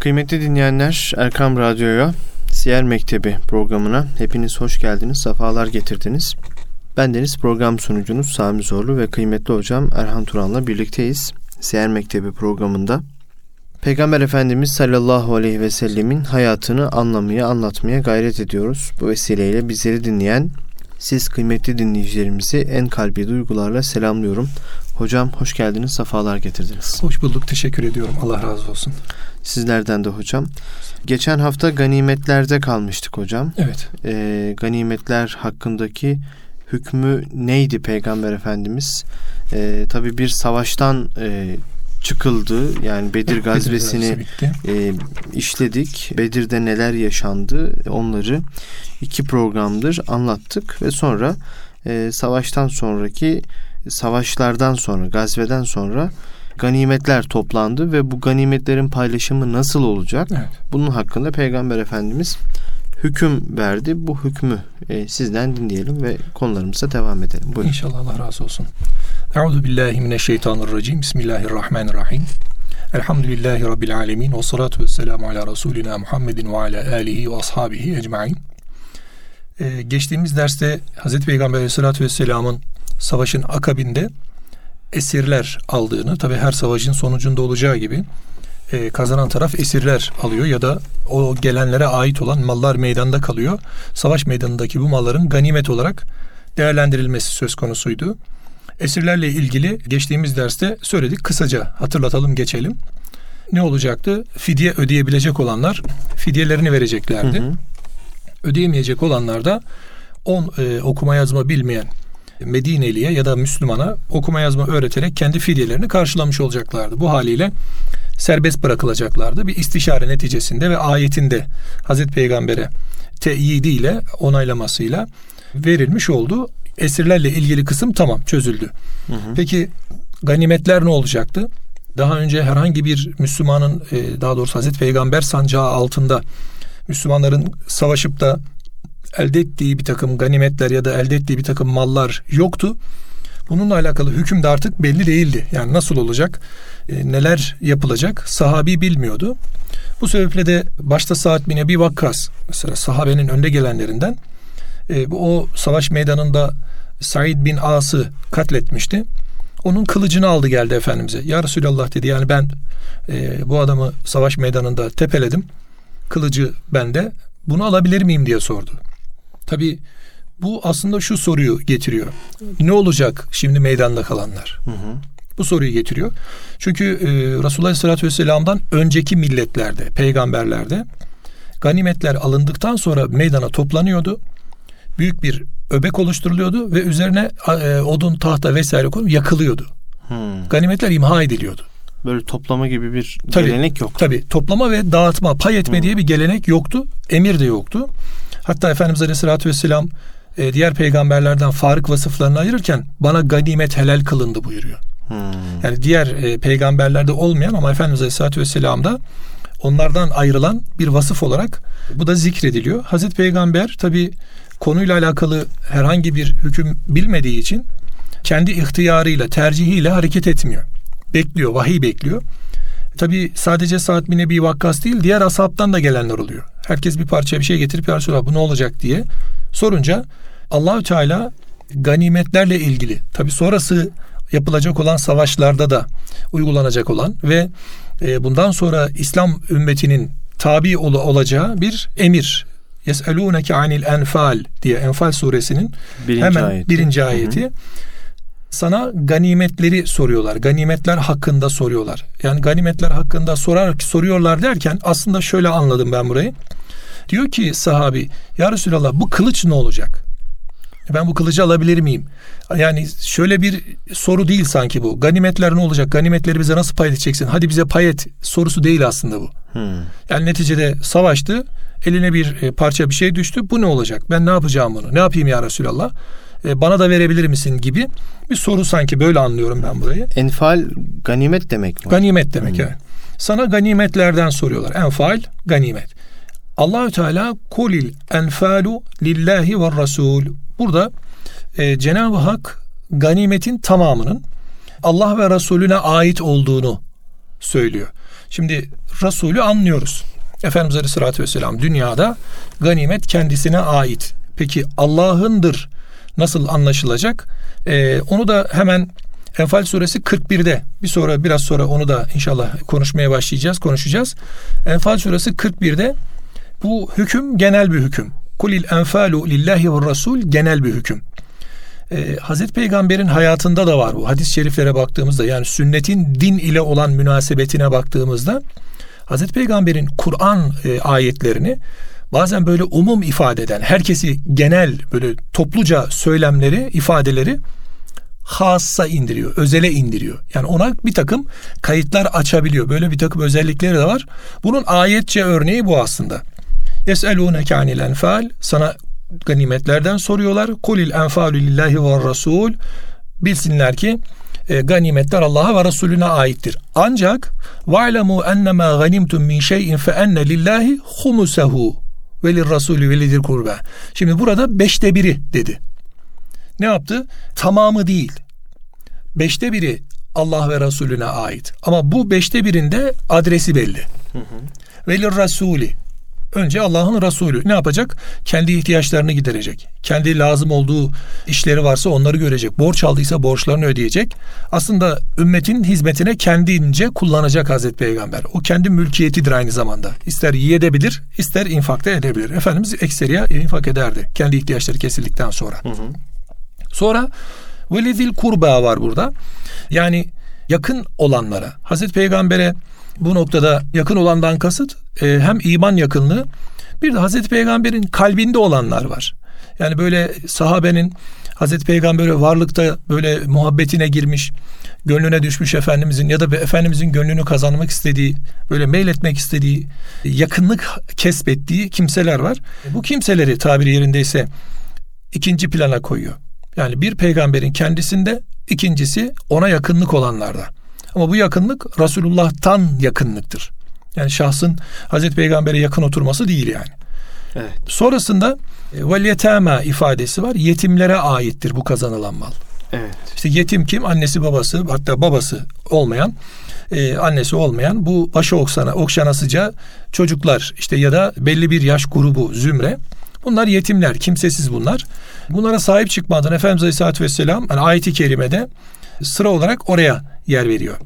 Kıymetli dinleyenler Erkam Radyo'ya Siyer Mektebi programına hepiniz hoş geldiniz, sefalar getirdiniz. Ben Deniz program sunucunuz Sami Zorlu ve kıymetli hocam Erhan Turan'la birlikteyiz. Siyer Mektebi programında Peygamber Efendimiz sallallahu aleyhi ve sellemin hayatını anlamaya, anlatmaya gayret ediyoruz. Bu vesileyle bizleri dinleyen siz kıymetli dinleyicilerimizi en kalbi duygularla selamlıyorum. Hocam hoş geldiniz, sefalar getirdiniz. Hoş bulduk, teşekkür ediyorum. Allah razı olsun. Sizlerden de hocam. Geçen hafta ganimetlerde kalmıştık hocam. Evet. Ee, ganimetler hakkındaki hükmü neydi Peygamber Efendimiz? Ee, tabii bir savaştan e, çıkıldı. Yani Bedir gazvesini e, işledik. Bedir'de neler yaşandı onları iki programdır anlattık ve sonra e, savaştan sonraki savaşlardan sonra gazveden sonra ganimetler toplandı ve bu ganimetlerin paylaşımı nasıl olacak? Evet. Bunun hakkında Peygamber Efendimiz hüküm verdi. Bu hükmü e, sizden dinleyelim ve konularımıza devam edelim. Buyurun. İnşallah Allah razı olsun. Euzu billahi mineşşeytanirracim. Bismillahirrahmanirrahim. Elhamdülillahi Rabbil alemin. Ve salatu ve selamu ala Resulina Muhammedin ve ala alihi ve ashabihi ecmain. Ee, geçtiğimiz derste Hazreti Peygamber aleyhissalatü vesselamın savaşın akabinde esirler aldığını, tabi her savaşın sonucunda olacağı gibi e, kazanan taraf esirler alıyor ya da o gelenlere ait olan mallar meydanda kalıyor. Savaş meydanındaki bu malların ganimet olarak değerlendirilmesi söz konusuydu. Esirlerle ilgili geçtiğimiz derste söyledik. Kısaca hatırlatalım geçelim. Ne olacaktı? Fidye ödeyebilecek olanlar fidyelerini vereceklerdi. Hı hı. Ödeyemeyecek olanlar da on e, okuma yazma bilmeyen Medineli'ye ya da Müslümana okuma yazma öğreterek kendi fidyelerini karşılamış olacaklardı. Bu haliyle serbest bırakılacaklardı. Bir istişare neticesinde ve ayetinde Hazreti Peygamber'e teyidiyle onaylamasıyla verilmiş oldu. Esirlerle ilgili kısım tamam çözüldü. Hı hı. Peki ganimetler ne olacaktı? Daha önce herhangi bir Müslümanın e, daha doğrusu Hazreti Peygamber sancağı altında Müslümanların savaşıp da elde ettiği bir takım ganimetler ya da elde ettiği bir takım mallar yoktu. Bununla alakalı hüküm de artık belli değildi. Yani nasıl olacak, e, neler yapılacak sahabi bilmiyordu. Bu sebeple de başta Saad bin Ebi Vakkas mesela sahabenin önde gelenlerinden e, o savaş meydanında Said bin As'ı katletmişti. Onun kılıcını aldı geldi Efendimiz'e. Ya Resulallah dedi yani ben e, bu adamı savaş meydanında tepeledim. Kılıcı bende. Bunu alabilir miyim diye sordu. Tabi bu aslında şu soruyu getiriyor. Ne olacak şimdi meydanda kalanlar? Hı hı. Bu soruyu getiriyor. Çünkü e, Resulullah Aleyhisselatü Vesselam'dan önceki milletlerde, peygamberlerde ganimetler alındıktan sonra meydana toplanıyordu. Büyük bir öbek oluşturuluyordu ve üzerine e, odun, tahta vesaire konup yakılıyordu. Hmm. Ganimetler imha ediliyordu. Böyle toplama gibi bir tabii, gelenek yok. Tabii toplama ve dağıtma, pay etme hmm. diye bir gelenek yoktu. Emir de yoktu. Hatta Efendimiz Aleyhisselatü Vesselam e, diğer peygamberlerden fark vasıflarını ayırırken bana ganimet helal kılındı buyuruyor. Hmm. Yani diğer e, peygamberlerde olmayan ama Efendimiz Aleyhisselatü Vesselam'da onlardan ayrılan bir vasıf olarak bu da zikrediliyor. Hazreti Peygamber tabi konuyla alakalı herhangi bir hüküm bilmediği için kendi ihtiyarıyla, tercihiyle hareket etmiyor. Bekliyor, vahiy bekliyor. Tabi sadece Sa'd bin Ebi Vakkas değil diğer ashabtan da gelenler oluyor. Herkes bir parça bir şey getirip ya Resulallah bu ne olacak diye sorunca Allahü Teala ganimetlerle ilgili tabi sonrası yapılacak olan savaşlarda da uygulanacak olan ve e, bundan sonra İslam ümmetinin tabi ol, olacağı bir emir. Yeselûneke anil enfal diye Enfal suresinin birinci hemen ayeti. birinci ayeti. Hı hı sana ganimetleri soruyorlar. Ganimetler hakkında soruyorlar. Yani ganimetler hakkında sorar soruyorlar derken aslında şöyle anladım ben burayı. Diyor ki sahabi ya Resulallah bu kılıç ne olacak? Ben bu kılıcı alabilir miyim? Yani şöyle bir soru değil sanki bu. Ganimetler ne olacak? Ganimetleri bize nasıl pay edeceksin? Hadi bize pay et sorusu değil aslında bu. Hmm. Yani neticede savaştı. Eline bir e, parça bir şey düştü. Bu ne olacak? Ben ne yapacağım bunu? Ne yapayım ya Resulallah? E, bana da verebilir misin gibi bir soru sanki böyle anlıyorum ben burayı. Enfal ganimet demek mi? Ganimet demek hmm. evet. Sana ganimetlerden soruyorlar. Enfal ganimet. Allahü Teala kulil enfalu lillahi ve rasul. Burada e, Cenab-ı Hak ganimetin tamamının Allah ve Resulüne ait olduğunu söylüyor. Şimdi Resulü anlıyoruz. Efendimiz Aleyhisselatü Vesselam dünyada ganimet kendisine ait. Peki Allah'ındır nasıl anlaşılacak? Ee, onu da hemen Enfal suresi 41'de bir sonra biraz sonra onu da inşallah konuşmaya başlayacağız, konuşacağız. Enfal suresi 41'de bu hüküm genel bir hüküm. Kulil enfalu lillahi ve rasul genel bir hüküm. Ee, Hazreti Peygamber'in hayatında da var bu. Hadis-i şeriflere baktığımızda yani sünnetin din ile olan münasebetine baktığımızda Hazreti Peygamber'in Kur'an e, ayetlerini bazen böyle umum ifade eden, herkesi genel böyle topluca söylemleri, ifadeleri hassa indiriyor, özele indiriyor. Yani ona bir takım kayıtlar açabiliyor. Böyle bir takım özellikleri de var. Bunun ayetçe örneği bu aslında. Yes'elûneke anil enfal. Sana ganimetlerden soruyorlar. Kulil enfalu lillahi ve rasul. Bilsinler ki e, ganimetler Allah'a ve Resulüne aittir. Ancak va'lemu ennemâ ganimtum min şeyin fe enne lillahi humusehu ve lirrasulü ve lidir kurbe. Şimdi burada beşte biri dedi. Ne yaptı? Tamamı değil. Beşte biri Allah ve Resulüne ait. Ama bu beşte birinde adresi belli. Hı hı. Önce Allah'ın Resulü ne yapacak? Kendi ihtiyaçlarını giderecek. Kendi lazım olduğu işleri varsa onları görecek. Borç aldıysa borçlarını ödeyecek. Aslında ümmetin hizmetine kendince kullanacak Hazreti Peygamber. O kendi mülkiyetidir aynı zamanda. İster yiyebilir, ister infakta edebilir. Efendimiz ekseriya infak ederdi. Kendi ihtiyaçları kesildikten sonra. Hı hı. Sonra velidil kurba var burada. Yani yakın olanlara. Hazreti Peygamber'e bu noktada yakın olandan kasıt e, hem iman yakınlığı bir de Hazreti Peygamber'in kalbinde olanlar var. Yani böyle sahabenin Hazreti Peygamber'e varlıkta böyle muhabbetine girmiş, gönlüne düşmüş Efendimizin ya da Efendimizin gönlünü kazanmak istediği, böyle meyletmek istediği, yakınlık kesbettiği kimseler var. Bu kimseleri tabiri yerindeyse ikinci plana koyuyor. Yani bir peygamberin kendisinde, ikincisi ona yakınlık olanlarda. Ama bu yakınlık Resulullah'tan yakınlıktır. Yani şahsın Hazreti Peygamber'e yakın oturması değil yani. Evet. Sonrasında e, vel yetama ifadesi var. Yetimlere aittir bu kazanılan mal. Evet. İşte yetim kim? Annesi babası hatta babası olmayan e, annesi olmayan bu başı oksana, okşanasıca çocuklar işte ya da belli bir yaş grubu zümre bunlar yetimler kimsesiz bunlar. Bunlara sahip çıkmadan Efendimiz Aleyhisselatü Vesselam yani ayeti kerimede sıra olarak oraya yer veriyor.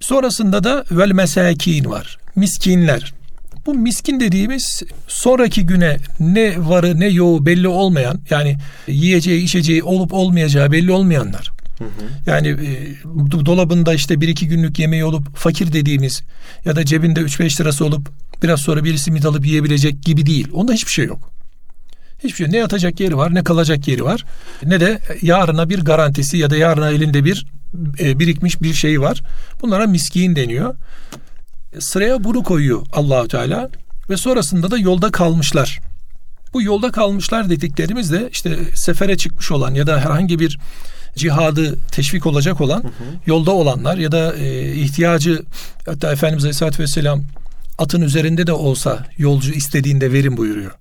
Sonrasında da vel mesakin var. Miskinler. Bu miskin dediğimiz sonraki güne ne varı ne yoğu belli olmayan yani yiyeceği içeceği olup olmayacağı belli olmayanlar. Hı hı. Yani e, dolabında işte bir iki günlük yemeği olup fakir dediğimiz ya da cebinde 3-5 lirası olup biraz sonra birisi simit alıp yiyebilecek gibi değil. Onda hiçbir şey yok. Hiçbir şey. Ne yatacak yeri var, ne kalacak yeri var, ne de yarına bir garantisi ya da yarına elinde bir e, birikmiş bir şey var. Bunlara miskin deniyor. Sıraya bunu koyuyor Allahü Teala ve sonrasında da yolda kalmışlar. Bu yolda kalmışlar dediklerimiz de işte sefere çıkmış olan ya da herhangi bir cihadı teşvik olacak olan hı hı. yolda olanlar ya da e, ihtiyacı hatta Efendimiz Aleyhisselatü Vesselam atın üzerinde de olsa yolcu istediğinde verin buyuruyor.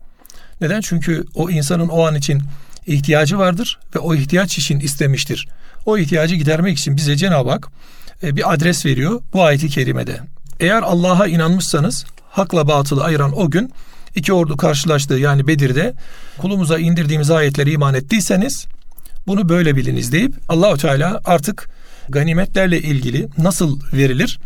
Neden? Çünkü o insanın o an için ihtiyacı vardır ve o ihtiyaç için istemiştir. O ihtiyacı gidermek için bize Cenab-ı Hak e, bir adres veriyor bu ayeti kerimede. Eğer Allah'a inanmışsanız hakla batılı ayıran o gün iki ordu karşılaştığı yani Bedir'de kulumuza indirdiğimiz ayetleri iman ettiyseniz bunu böyle biliniz deyip Allahü Teala artık ganimetlerle ilgili nasıl verilir,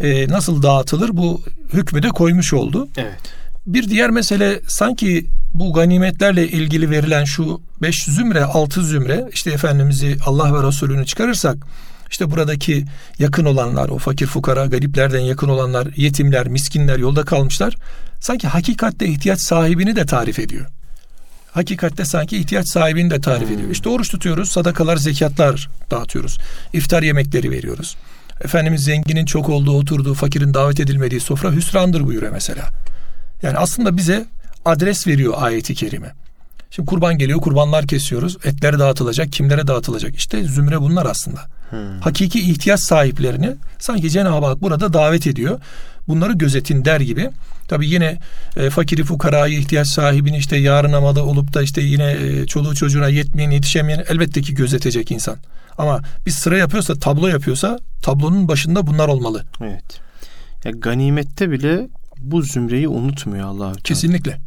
e, nasıl dağıtılır bu hükmü de koymuş oldu. Evet. Bir diğer mesele sanki bu ganimetlerle ilgili verilen şu beş zümre, altı zümre işte Efendimiz'i Allah ve Resulünü çıkarırsak işte buradaki yakın olanlar, o fakir fukara, gariplerden yakın olanlar, yetimler, miskinler, yolda kalmışlar sanki hakikatte ihtiyaç sahibini de tarif ediyor. Hakikatte sanki ihtiyaç sahibini de tarif ediyor. İşte oruç tutuyoruz, sadakalar, zekatlar dağıtıyoruz. iftar yemekleri veriyoruz. Efendimiz zenginin çok olduğu, oturduğu, fakirin davet edilmediği sofra hüsrandır buyuruyor mesela. Yani aslında bize adres veriyor ayeti kerime. Şimdi kurban geliyor, kurbanlar kesiyoruz. Etler dağıtılacak, kimlere dağıtılacak? İşte zümre bunlar aslında. Hmm. Hakiki ihtiyaç sahiplerini sanki Cenab-ı Hak burada davet ediyor. Bunları gözetin der gibi. Tabi yine e, fakiri fukarayı ihtiyaç sahibini işte yarın amalı olup da işte yine e, çoluğu çocuğuna yetmeyen yetişemeyen elbette ki gözetecek insan. Ama bir sıra yapıyorsa tablo yapıyorsa tablonun başında bunlar olmalı. Evet. Ya ganimette bile bu zümreyi unutmuyor Allah. Kesinlikle.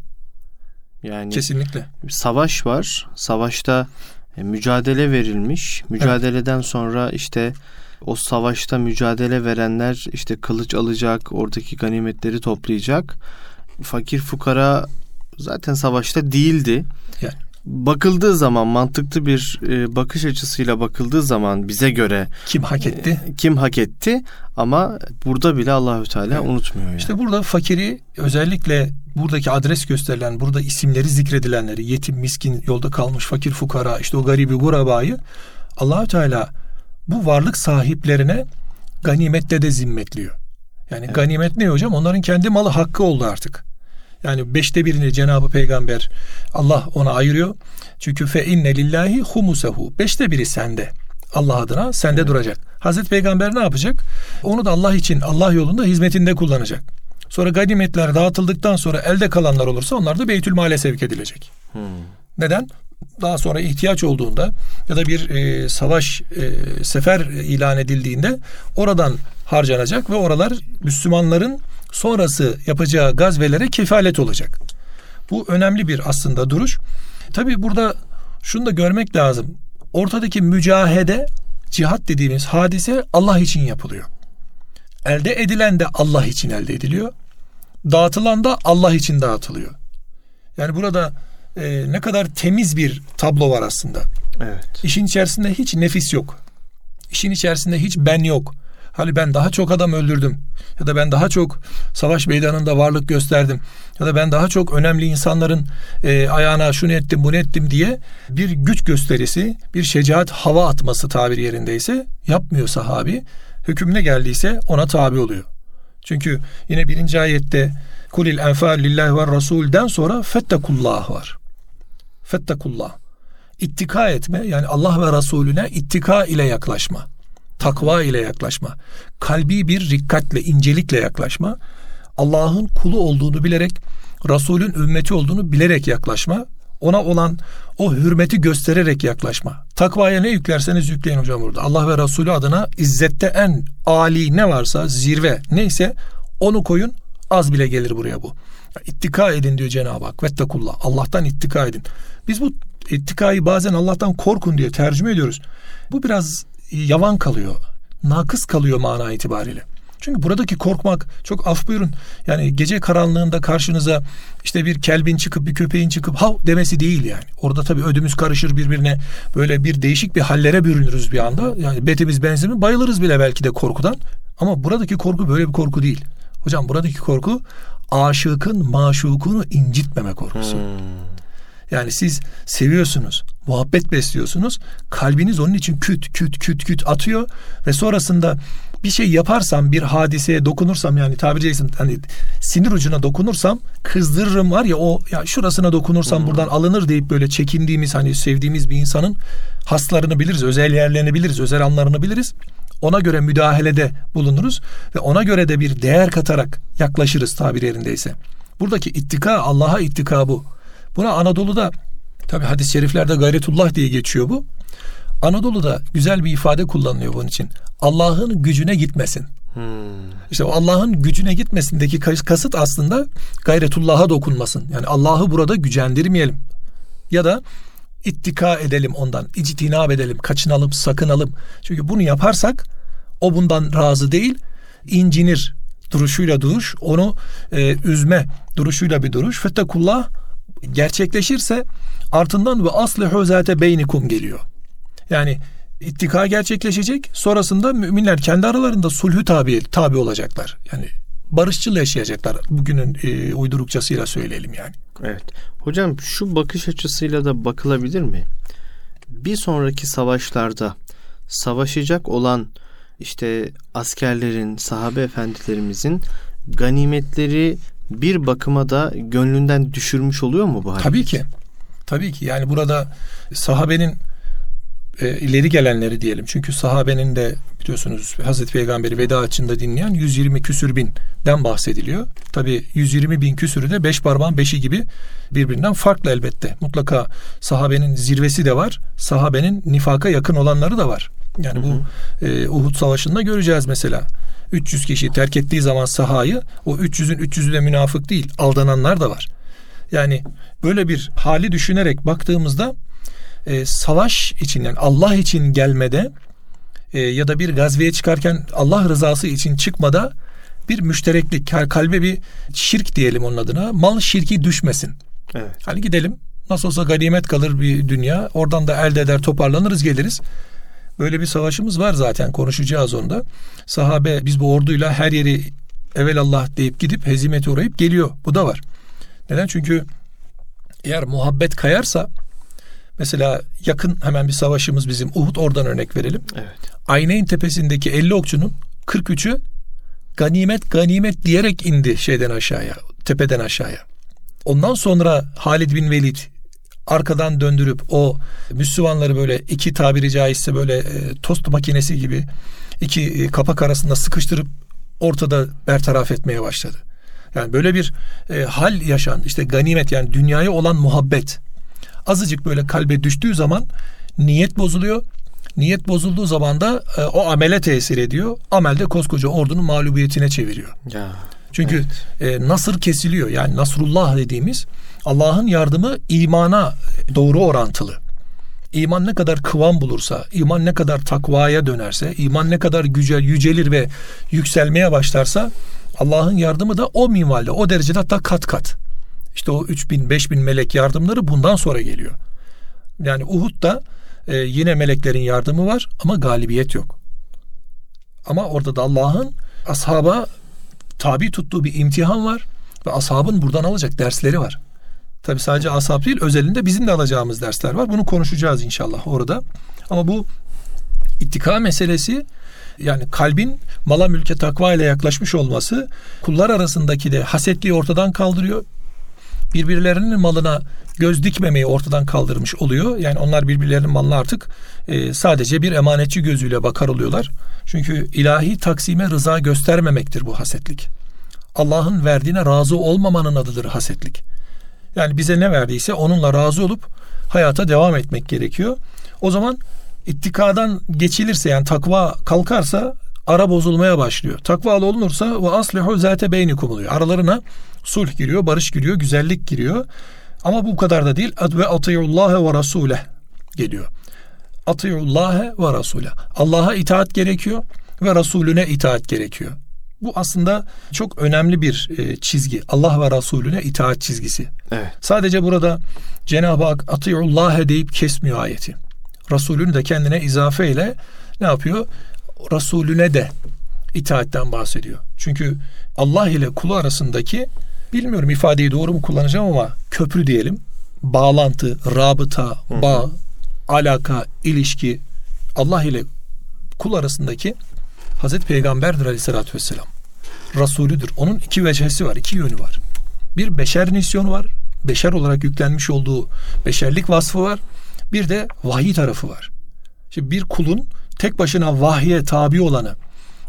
Yani kesinlikle. Savaş var. Savaşta e, mücadele verilmiş. Mücadeleden evet. sonra işte o savaşta mücadele verenler işte kılıç alacak, oradaki ganimetleri toplayacak. Fakir fukara zaten savaşta değildi. Bakıldığı zaman mantıklı bir e, bakış açısıyla bakıldığı zaman bize göre kim hak etti? E, kim hak etti? Ama burada bile Allahü Teala evet. unutmuyor yani. İşte burada fakiri özellikle buradaki adres gösterilen, burada isimleri zikredilenleri, yetim, miskin, yolda kalmış fakir fukara, işte o garibi gurabayı Allahü Teala bu varlık sahiplerine ganimette de zimmetliyor. Yani evet. ganimet ne hocam? Onların kendi malı hakkı oldu artık. Yani beşte birini Cenab-ı Peygamber Allah ona ayırıyor. Çünkü fe inne lillahi humusehu. Beşte biri sende. Allah adına sende evet. duracak. Hazreti Peygamber ne yapacak? Onu da Allah için, Allah yolunda hizmetinde kullanacak. Sonra ganimetler dağıtıldıktan sonra elde kalanlar olursa onlar da Beytül Mal'e sevk edilecek. Hmm. Neden? Daha sonra ihtiyaç olduğunda ya da bir e, savaş e, sefer ilan edildiğinde oradan harcanacak ve oralar Müslümanların sonrası yapacağı gazvelere kefalet olacak. Bu önemli bir aslında duruş. Tabi burada şunu da görmek lazım. Ortadaki mücahede, cihat dediğimiz hadise Allah için yapılıyor. Elde edilen de Allah için elde ediliyor. Dağıtılan da Allah için dağıtılıyor. Yani burada e, ne kadar temiz bir tablo var aslında. Evet. İşin içerisinde hiç nefis yok. İşin içerisinde hiç ben yok. Hani ben daha çok adam öldürdüm ya da ben daha çok savaş meydanında varlık gösterdim ya da ben daha çok önemli insanların e, ayağına şunu ettim bunu ettim diye bir güç gösterisi, bir şecaat hava atması tabir yerindeyse yapmıyor sahabi. Hükümne geldiyse ona tabi oluyor. Çünkü yine birinci ayette kulil enfal lillahi ve rasulden sonra fettakullah var. Fettakullah. İttika etme yani Allah ve Resulüne ittika ile yaklaşma takva ile yaklaşma, kalbi bir rikkatle, incelikle yaklaşma, Allah'ın kulu olduğunu bilerek, Resulün ümmeti olduğunu bilerek yaklaşma, ona olan o hürmeti göstererek yaklaşma. Takvaya ne yüklerseniz yükleyin hocam burada. Allah ve Resulü adına izzette en ali ne varsa, zirve neyse onu koyun, az bile gelir buraya bu. İttika edin diyor Cenab-ı Hak. Vettakullah. Allah'tan ittika edin. Biz bu ittikayı bazen Allah'tan korkun diye tercüme ediyoruz. Bu biraz yavan kalıyor. Nakıs kalıyor mana itibariyle. Çünkü buradaki korkmak çok af buyurun. Yani gece karanlığında karşınıza işte bir kelbin çıkıp bir köpeğin çıkıp hav demesi değil yani. Orada tabii ödümüz karışır birbirine. Böyle bir değişik bir hallere bürünürüz bir anda. Yani betimiz benzimi bayılırız bile belki de korkudan. Ama buradaki korku böyle bir korku değil. Hocam buradaki korku aşıkın maşukunu incitmeme korkusu. Hmm. Yani siz seviyorsunuz, muhabbet besliyorsunuz. Kalbiniz onun için küt küt küt küt atıyor ve sonrasında bir şey yaparsam, bir hadiseye dokunursam yani tabiri caizse hani sinir ucuna dokunursam kızdırırım var ya o ya şurasına dokunursam hmm. buradan alınır deyip böyle çekindiğimiz hani sevdiğimiz bir insanın haslarını biliriz, özel yerlerini biliriz, özel anlarını biliriz. Ona göre müdahalede bulunuruz ve ona göre de bir değer katarak yaklaşırız tabir yerindeyse. Buradaki ittika Allah'a ittika bu. Buna Anadolu'da tabi hadis-i şeriflerde gayretullah diye geçiyor bu. Anadolu'da güzel bir ifade kullanılıyor bunun için. Allah'ın gücüne gitmesin. Hmm. İşte o Allah'ın gücüne gitmesindeki kasıt aslında gayretullah'a dokunmasın. Yani Allah'ı burada gücendirmeyelim. Ya da ittika edelim ondan, ictinab edelim, kaçınalım, sakınalım. Çünkü bunu yaparsak o bundan razı değil, incinir duruşuyla duruş, onu e, üzme duruşuyla bir duruş. Fettekullah gerçekleşirse ardından ve aslihu zate beynikum geliyor. Yani ittika gerçekleşecek. Sonrasında müminler kendi aralarında sulhü tabi tabi olacaklar. Yani barışçıl yaşayacaklar. Bugünün e, uydurukçasıyla söyleyelim yani. Evet. Hocam şu bakış açısıyla da bakılabilir mi? Bir sonraki savaşlarda savaşacak olan işte askerlerin, sahabe efendilerimizin ganimetleri bir bakıma da gönlünden düşürmüş oluyor mu bu hareket? Tabii ki. Tabii ki. Yani burada sahabenin e, ileri gelenleri diyelim. Çünkü sahabenin de biliyorsunuz Hazreti Peygamber'i veda açında dinleyen 120 küsür binden bahsediliyor. Tabi 120 bin küsürü de beş parmağın beşi gibi birbirinden farklı elbette. Mutlaka sahabenin zirvesi de var. Sahabenin nifaka yakın olanları da var. Yani bu e, Uhud Savaşı'nda göreceğiz mesela. 300 kişi terk ettiği zaman sahayı o 300'ün 300'ü de münafık değil. Aldananlar da var. Yani böyle bir hali düşünerek baktığımızda e, savaş için yani Allah için gelmede e, ya da bir gazveye çıkarken Allah rızası için çıkmada bir müştereklik, kalbe bir şirk diyelim onun adına. Mal şirki düşmesin. Evet. Hani gidelim nasıl olsa ganimet kalır bir dünya. Oradan da elde eder toparlanırız geliriz. Böyle bir savaşımız var zaten konuşacağız onda. Sahabe biz bu orduyla her yeri evelallah deyip gidip hezimete uğrayıp geliyor. Bu da var. Neden? Çünkü eğer muhabbet kayarsa mesela yakın hemen bir savaşımız bizim Uhud oradan örnek verelim. Evet. Ayneyn tepesindeki 50 okçunun 43'ü ganimet ganimet diyerek indi şeyden aşağıya, tepeden aşağıya. Ondan sonra Halid bin Velid arkadan döndürüp o Müslümanları böyle iki tabiri caizse böyle e, tost makinesi gibi iki e, kapak arasında sıkıştırıp ortada bertaraf etmeye başladı. Yani böyle bir e, hal yaşan işte ganimet yani dünyaya olan muhabbet azıcık böyle kalbe düştüğü zaman niyet bozuluyor. Niyet bozulduğu zaman da e, o amele tesir ediyor. Amelde koskoca ordunun mağlubiyetine çeviriyor. Ya. Çünkü evet. e, nasır kesiliyor. Yani Nasrullah dediğimiz Allah'ın yardımı imana doğru orantılı. İman ne kadar kıvam bulursa, iman ne kadar takvaya dönerse, iman ne kadar gücel, yücelir ve yükselmeye başlarsa Allah'ın yardımı da o minvalde, o derecede hatta kat kat. İşte o 3000, 5000 melek yardımları bundan sonra geliyor. Yani Uhud'da e, yine meleklerin yardımı var ama galibiyet yok. Ama orada da Allah'ın ashaba tabi tuttuğu bir imtihan var ve ashabın buradan alacak dersleri var. Tabi sadece ashab değil özelinde bizim de alacağımız dersler var. Bunu konuşacağız inşallah orada. Ama bu ittika meselesi yani kalbin mala mülke takva ile yaklaşmış olması kullar arasındaki de hasetliği ortadan kaldırıyor. Birbirlerinin malına göz dikmemeyi ortadan kaldırmış oluyor. Yani onlar birbirlerinin malına artık e, sadece bir emanetçi gözüyle bakar oluyorlar. Çünkü ilahi taksime rıza göstermemektir bu hasetlik. Allah'ın verdiğine razı olmamanın adıdır hasetlik. Yani bize ne verdiyse onunla razı olup hayata devam etmek gerekiyor. O zaman ittikadan geçilirse yani takva kalkarsa ara bozulmaya başlıyor. Takvalı olunursa ve aslihu zate beynikum oluyor. Aralarına sulh giriyor, barış giriyor, güzellik giriyor. Ama bu kadar da değil. Ve atiyullahe ve rasuleh geliyor. Atiyullahe ve rasuleh. Allah'a itaat gerekiyor ve Resulüne itaat gerekiyor. Bu aslında çok önemli bir e, çizgi. Allah ve Resulüne itaat çizgisi. Evet. Sadece burada Cenab-ı Hak atiyullahe deyip kesmiyor ayeti. Resulünü de kendine izafe ile ne yapıyor? Resulüne de itaatten bahsediyor. Çünkü Allah ile kulu arasındaki bilmiyorum ifadeyi doğru mu kullanacağım ama köprü diyelim. Bağlantı, rabıta, bağ, alaka, ilişki Allah ile kul arasındaki Hazreti Peygamberdir aleyhissalatü vesselam. Rasulüdür. Onun iki vecihesi var, iki yönü var. Bir beşer misyonu var. Beşer olarak yüklenmiş olduğu beşerlik vasfı var. Bir de vahiy tarafı var. Şimdi bir kulun tek başına vahye tabi olanı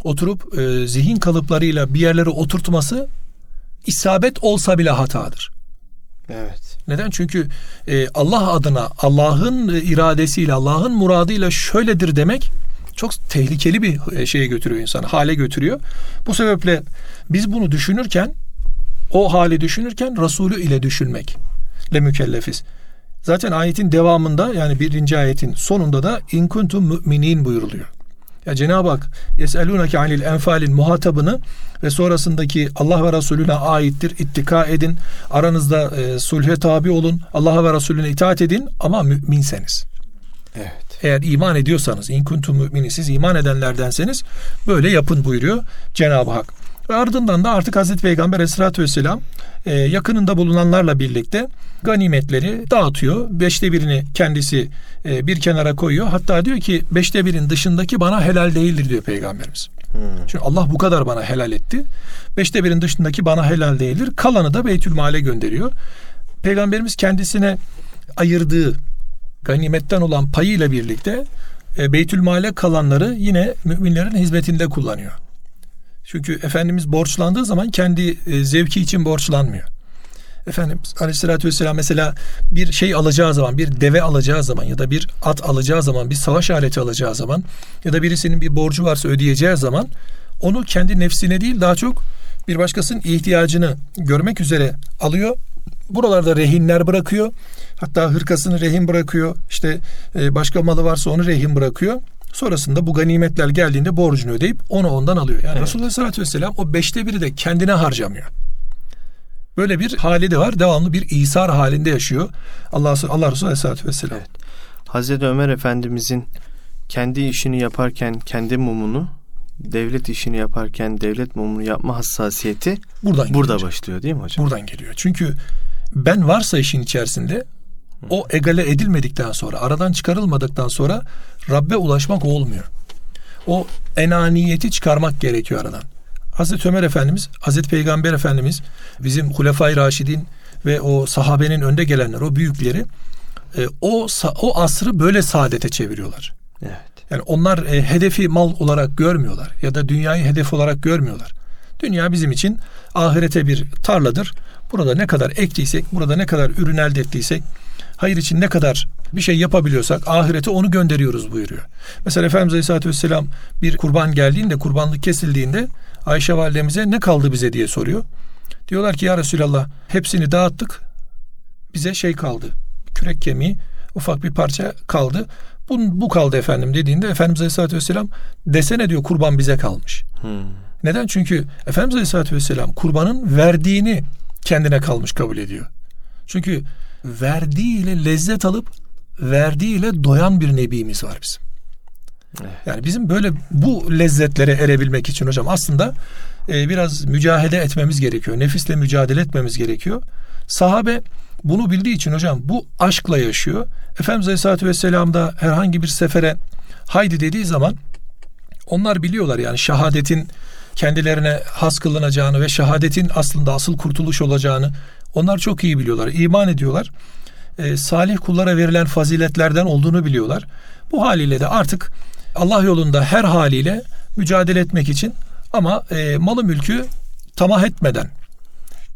oturup e, zihin kalıplarıyla bir yerlere oturtması isabet olsa bile hatadır. Evet. Neden? Çünkü e, Allah adına Allah'ın iradesiyle Allah'ın muradıyla şöyledir demek çok tehlikeli bir e, şeye götürüyor insanı, hale götürüyor. Bu sebeple biz bunu düşünürken o hali düşünürken Resulü ile düşünmekle mükellefiz. Zaten ayetin devamında yani birinci ayetin sonunda da in kuntum müminin buyuruluyor. Ya Cenab-ı Hak yeselunake anil enfalin muhatabını ve sonrasındaki Allah ve Resulüne aittir. İttika edin. Aranızda e, sulhe tabi olun. Allah ve Resulüne itaat edin ama müminseniz. Evet. Eğer iman ediyorsanız, in kuntum müminin siz iman edenlerdenseniz böyle yapın buyuruyor Cenab-ı Hak. Ve ardından da artık Hazreti Peygamber Aleyhisselatü Vesselam e, yakınında bulunanlarla birlikte ganimetleri dağıtıyor. Beşte birini kendisi e, bir kenara koyuyor. Hatta diyor ki beşte birin dışındaki bana helal değildir diyor Peygamberimiz. Hmm. Çünkü Allah bu kadar bana helal etti. Beşte birin dışındaki bana helal değildir. Kalanı da Beytül Mal'e gönderiyor. Peygamberimiz kendisine ayırdığı ganimetten olan payıyla birlikte e, Beytül Mal'e kalanları yine müminlerin hizmetinde kullanıyor. Çünkü Efendimiz borçlandığı zaman kendi e, zevki için borçlanmıyor. Efendimiz Aleyhisselatü Vesselam mesela bir şey alacağı zaman, bir deve alacağı zaman ya da bir at alacağı zaman, bir savaş aleti alacağı zaman ya da birisinin bir borcu varsa ödeyeceği zaman onu kendi nefsine değil daha çok bir başkasının ihtiyacını görmek üzere alıyor. Buralarda rehinler bırakıyor. Hatta hırkasını rehin bırakıyor. İşte e, başka malı varsa onu rehin bırakıyor. Sonrasında bu ganimetler geldiğinde borcunu ödeyip onu ondan alıyor. Yani evet. Resulullah sallallahu aleyhi ve sellem o beşte biri de kendine harcamıyor. Böyle bir hali de var. Devamlı bir İsar halinde yaşıyor. Allah, Allah Resulü aleyhissalatü vesselam. Evet. Hazreti Ömer Efendimizin kendi işini yaparken kendi mumunu devlet işini yaparken devlet mumunu yapma hassasiyeti buradan burada geliyor. başlıyor değil mi hocam? Buradan geliyor. Çünkü ben varsa işin içerisinde o egale edilmedikten sonra, aradan çıkarılmadıktan sonra Rabbe ulaşmak olmuyor. O enaniyeti çıkarmak gerekiyor aradan. Hazreti Ömer Efendimiz, Hazreti Peygamber Efendimiz, bizim Hulefai Raşidin ve o sahabenin önde gelenler, o büyükleri e, o o asrı böyle saadete çeviriyorlar. Evet. Yani onlar e, hedefi mal olarak görmüyorlar ya da dünyayı hedef olarak görmüyorlar. Dünya bizim için ahirete bir tarladır. Burada ne kadar ektiysek, burada ne kadar ürün elde ettiysek, hayır için ne kadar bir şey yapabiliyorsak ahirete onu gönderiyoruz buyuruyor. Mesela Efendimiz Aleyhisselatü Vesselam bir kurban geldiğinde, kurbanlık kesildiğinde Ayşe validemize ne kaldı bize diye soruyor. Diyorlar ki ya Resulallah hepsini dağıttık. Bize şey kaldı. Kürek kemiği ufak bir parça kaldı. Bu, bu kaldı efendim dediğinde Efendimiz Aleyhisselatü Vesselam desene diyor kurban bize kalmış. Hmm. Neden? Çünkü Efendimiz Aleyhisselatü Vesselam kurbanın verdiğini kendine kalmış kabul ediyor. Çünkü verdiğiyle lezzet alıp verdiğiyle doyan bir nebimiz var bizim. Evet. Yani bizim böyle bu lezzetlere erebilmek için hocam aslında e, biraz mücadele etmemiz gerekiyor. Nefisle mücadele etmemiz gerekiyor. Sahabe bunu bildiği için hocam bu aşkla yaşıyor. Efendimiz Aleyhisselatü Vesselam da herhangi bir sefere haydi dediği zaman onlar biliyorlar yani şehadetin kendilerine has kılınacağını ve şehadetin aslında asıl kurtuluş olacağını onlar çok iyi biliyorlar. İman ediyorlar. E, salih kullara verilen faziletlerden olduğunu biliyorlar. Bu haliyle de artık Allah yolunda her haliyle mücadele etmek için ama e, malı mülkü tamah etmeden,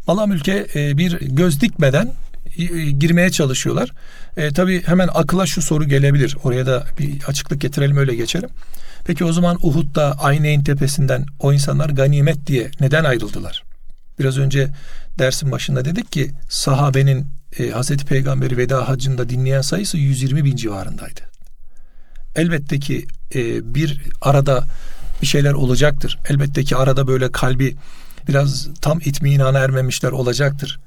mala mülke e, bir göz dikmeden e, girmeye çalışıyorlar. E, tabii hemen akıla şu soru gelebilir. Oraya da bir açıklık getirelim öyle geçelim. Peki o zaman Uhud'da Ayneyn tepesinden o insanlar ganimet diye neden ayrıldılar? Biraz önce dersin başında dedik ki sahabenin e, Hazreti Peygamberi veda hacında dinleyen sayısı 120 bin civarındaydı. Elbette ki e, bir arada bir şeyler olacaktır. Elbette ki arada böyle kalbi biraz tam itminana ermemişler olacaktır.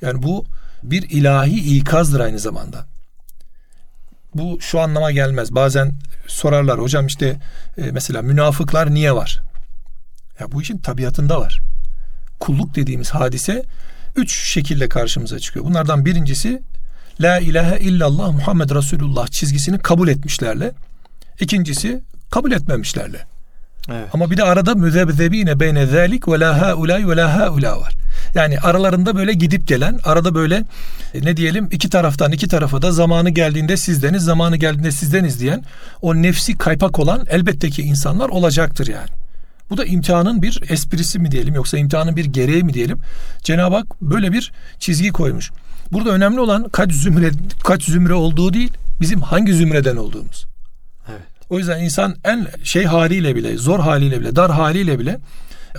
Yani bu bir ilahi ikazdır aynı zamanda. Bu şu anlama gelmez. Bazen sorarlar hocam işte e, mesela münafıklar niye var? Ya bu işin tabiatında var. Kulluk dediğimiz hadise üç şekilde karşımıza çıkıyor. Bunlardan birincisi La ilahe illallah Muhammed Resulullah çizgisini kabul etmişlerle. İkincisi kabul etmemişlerle. Evet. Ama bir de arada müzebzebine beyne zalik ve la haulay ve la haula var. Yani aralarında böyle gidip gelen, arada böyle e, ne diyelim iki taraftan iki tarafa da zamanı geldiğinde sizdeniz, zamanı geldiğinde sizdeniz diyen o nefsi kaypak olan elbette ki insanlar olacaktır yani. Bu da imtihanın bir esprisi mi diyelim yoksa imtihanın bir gereği mi diyelim. Cenab-ı Hak böyle bir çizgi koymuş. Burada önemli olan kaç zümre kaç zümre olduğu değil, bizim hangi zümreden olduğumuz. Evet. O yüzden insan en şey haliyle bile, zor haliyle bile, dar haliyle bile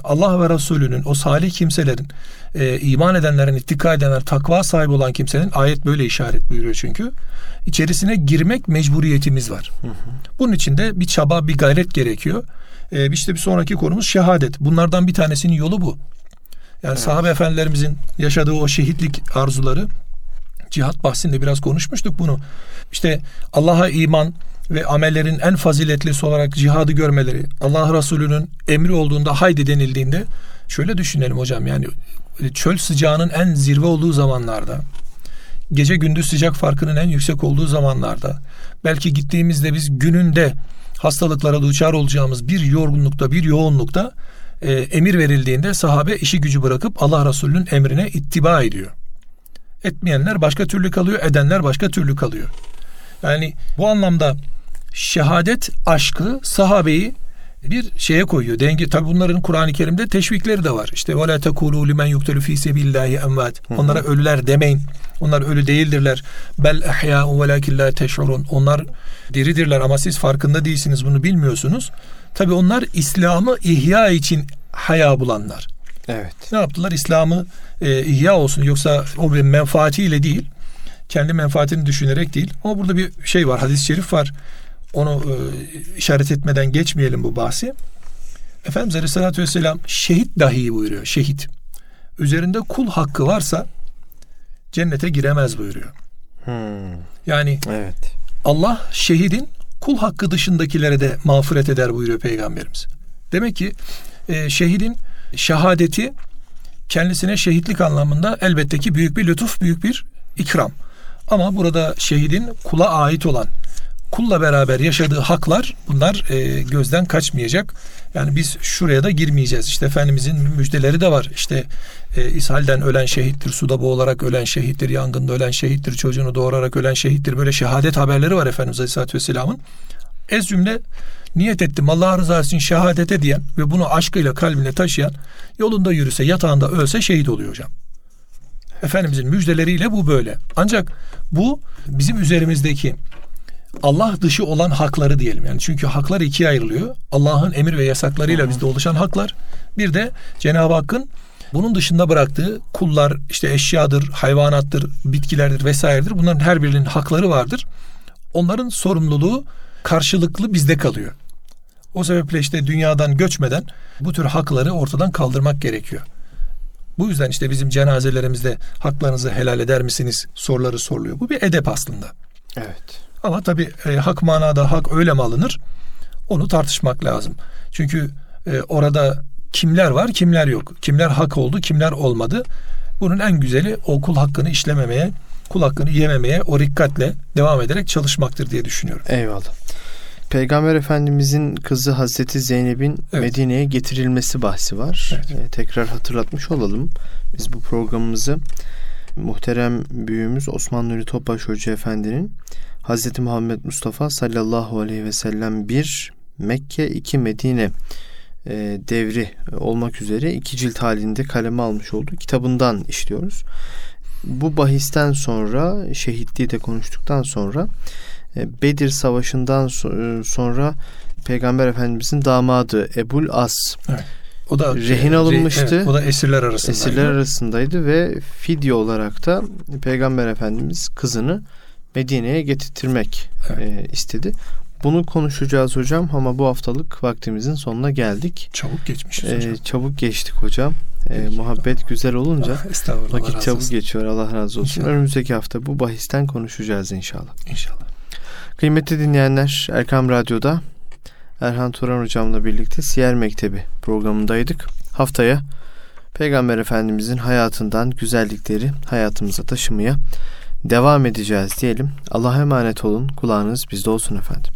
Allah ve Resulünün o salih kimselerin e, iman edenlerin, ittika edenler, takva sahibi olan kimsenin ayet böyle işaret buyuruyor çünkü. içerisine girmek mecburiyetimiz var. Hı hı. Bunun için de bir çaba, bir gayret gerekiyor. E, işte bir sonraki konumuz şehadet. Bunlardan bir tanesinin yolu bu. Yani evet. sahabe efendilerimizin yaşadığı o şehitlik arzuları cihat bahsinde biraz konuşmuştuk bunu. İşte Allah'a iman, ve amellerin en faziletlisi olarak cihadı görmeleri, Allah Resulü'nün emri olduğunda haydi denildiğinde şöyle düşünelim hocam yani çöl sıcağının en zirve olduğu zamanlarda gece gündüz sıcak farkının en yüksek olduğu zamanlarda belki gittiğimizde biz gününde hastalıklara duçar olacağımız bir yorgunlukta bir yoğunlukta e, emir verildiğinde sahabe işi gücü bırakıp Allah Resulü'nün emrine ittiba ediyor. Etmeyenler başka türlü kalıyor, edenler başka türlü kalıyor. Yani bu anlamda şehadet aşkı sahabeyi bir şeye koyuyor. Denge tabi bunların Kur'an-ı Kerim'de teşvikleri de var. İşte ve la tekulu limen yuktelu fi sebilillahi emvat. Onlara ölüler demeyin. Onlar ölü değildirler. Bel ehya'u velakin la teş'urun. Onlar diridirler ama siz farkında değilsiniz bunu bilmiyorsunuz. Tabi onlar İslam'ı ihya için haya bulanlar. Evet. Ne yaptılar? İslam'ı e, ihya olsun yoksa o bir menfaatiyle değil. Kendi menfaatini düşünerek değil. Ama burada bir şey var. Hadis-i şerif var. Onu e, işaret etmeden geçmeyelim bu bahsi. Efendimiz Aleyhisselatü Vesselam şehit dahi buyuruyor. Şehit. Üzerinde kul hakkı varsa cennete giremez buyuruyor. Hmm. Yani Evet. Allah şehidin kul hakkı dışındakilere de mağfiret eder buyuruyor Peygamberimiz. Demek ki e, şehidin şehadeti kendisine şehitlik anlamında elbette ki büyük bir lütuf, büyük bir ikram. Ama burada şehidin kula ait olan, kulla beraber yaşadığı haklar bunlar e, gözden kaçmayacak. Yani biz şuraya da girmeyeceğiz. İşte Efendimizin müjdeleri de var. İşte e, ishalden ölen şehittir, suda boğularak ölen şehittir, yangında ölen şehittir, çocuğunu doğurarak ölen şehittir. Böyle şehadet haberleri var Efendimiz Aleyhisselatü Vesselam'ın. Ez cümle niyet ettim Allah rızası için şehadete diyen ve bunu aşkıyla kalbine taşıyan yolunda yürüse yatağında ölse şehit oluyor hocam. Efendimizin müjdeleriyle bu böyle. Ancak bu bizim üzerimizdeki Allah dışı olan hakları diyelim. Yani çünkü haklar ikiye ayrılıyor. Allah'ın emir ve yasaklarıyla bizde oluşan haklar. Bir de Cenab-ı Hakk'ın bunun dışında bıraktığı kullar, işte eşyadır, hayvanattır, bitkilerdir vesairedir. Bunların her birinin hakları vardır. Onların sorumluluğu karşılıklı bizde kalıyor. O sebeple işte dünyadan göçmeden bu tür hakları ortadan kaldırmak gerekiyor. Bu yüzden işte bizim cenazelerimizde haklarınızı helal eder misiniz soruları soruluyor. Bu bir edep aslında. Evet. Ama tabii e, hak manada hak öyle mi alınır? Onu tartışmak lazım. Çünkü e, orada kimler var, kimler yok. Kimler hak oldu, kimler olmadı. Bunun en güzeli o kul hakkını işlememeye, kul hakkını yememeye o rikkatle devam ederek çalışmaktır diye düşünüyorum. Eyvallah. Peygamber Efendimizin kızı Hazreti Zeynep'in Evet. Medine'ye getirilmesi bahsi var. Evet. Ee, tekrar hatırlatmış olalım. Biz bu programımızı muhterem büyüğümüz Osman Nuri Topbaş Hoca Efendi'nin Hazreti Muhammed Mustafa sallallahu aleyhi ve sellem bir Mekke iki Medine e, devri olmak üzere iki cilt halinde kaleme almış olduğu kitabından işliyoruz. Bu bahisten sonra şehitliği de konuştuktan sonra e, Bedir Savaşı'ndan e, sonra Peygamber Efendimizin damadı Ebul As O da Rehin e, alınmıştı. evet, o da esirler arasında. esirler arasındaydı ve fidye olarak da Peygamber Efendimiz kızını Medine'ye getirtmek Evet. e, istedi. Bunu konuşacağız hocam ama bu haftalık vaktimizin sonuna geldik. Çabuk geçmişiz E, hocam. çabuk geçtik hocam. E, Peki. muhabbet güzel olunca Ah. Allah vakit çabuk olsun. geçiyor. Allah razı olsun. İnşallah. Önümüzdeki hafta bu bahisten konuşacağız inşallah. İnşallah. Kıymetli dinleyenler Erkam Radyo'da Erhan Turan hocamla birlikte Siyer Mektebi programındaydık. Haftaya Peygamber Efendimizin hayatından güzellikleri hayatımıza taşımaya devam edeceğiz diyelim. Allah'a emanet olun. Kulağınız bizde olsun efendim.